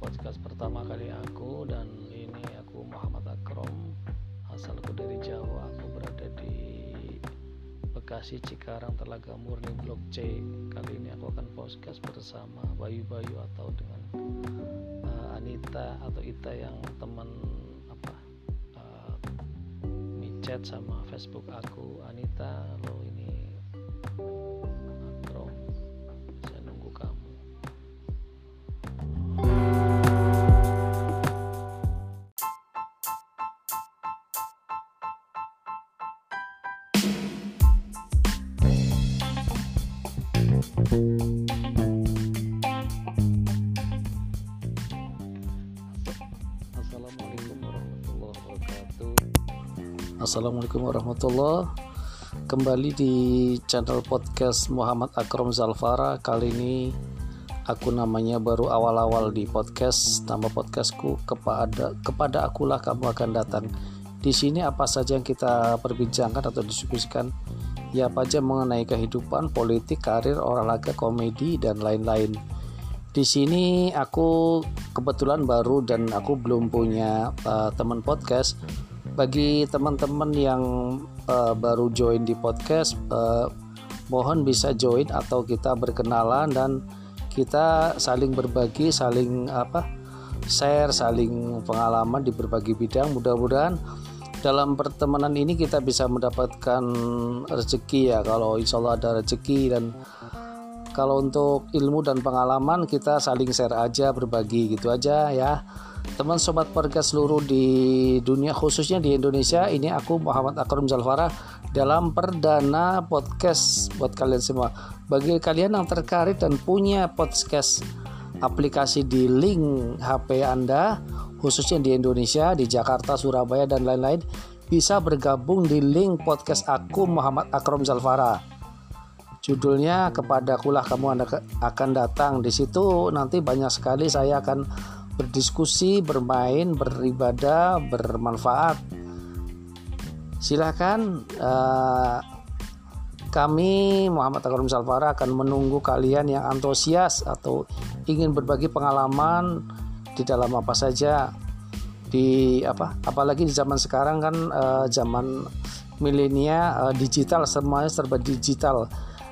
podcast pertama kali aku dan ini aku Muhammad Akrom asalku dari Jawa aku berada di Bekasi Cikarang Telaga Murni Blok C. Kali ini aku akan podcast bersama Bayu Bayu atau dengan uh, Anita atau Ita yang teman apa eh, uh, micat sama Facebook aku Anita. Lo ini Assalamualaikum warahmatullahi wabarakatuh. Assalamualaikum warahmatullahi Kembali di channel podcast Muhammad Akram Zalfara. Kali ini aku namanya baru awal-awal di podcast. Nama podcastku kepada kepada akulah kamu akan datang. Di sini apa saja yang kita perbincangkan atau diskusikan ya apa aja mengenai kehidupan, politik, karir, olahraga, komedi dan lain-lain. Di sini aku kebetulan baru dan aku belum punya uh, teman podcast. Bagi teman-teman yang uh, baru join di podcast, uh, mohon bisa join atau kita berkenalan dan kita saling berbagi, saling apa, share, saling pengalaman di berbagai bidang. Mudah-mudahan dalam pertemanan ini kita bisa mendapatkan rezeki ya. Kalau insya Allah ada rezeki dan kalau untuk ilmu dan pengalaman kita saling share aja berbagi gitu aja ya. Teman sobat perga seluruh di dunia khususnya di Indonesia ini aku Muhammad Akram Zalfara dalam perdana podcast buat kalian semua. Bagi kalian yang terkait dan punya podcast aplikasi di link HP Anda khususnya di Indonesia, di Jakarta, Surabaya dan lain-lain bisa bergabung di link podcast aku Muhammad Akram Zalfara. Judulnya kepada kulah kamu anda akan datang di situ nanti banyak sekali saya akan berdiskusi, bermain, beribadah, bermanfaat. Silahkan uh, kami Muhammad Akram Zalfara akan menunggu kalian yang antusias atau ingin berbagi pengalaman di dalam apa saja di apa apalagi di zaman sekarang kan uh, zaman milenia uh, digital semuanya serba digital.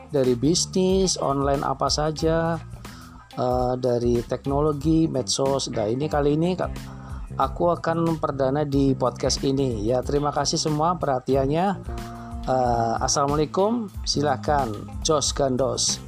Dari bisnis online apa saja uh, dari teknologi medsos. Nah ini kali ini aku akan perdana di podcast ini. Ya terima kasih semua perhatiannya uh, assalamualaikum. Silahkan Jos Gandos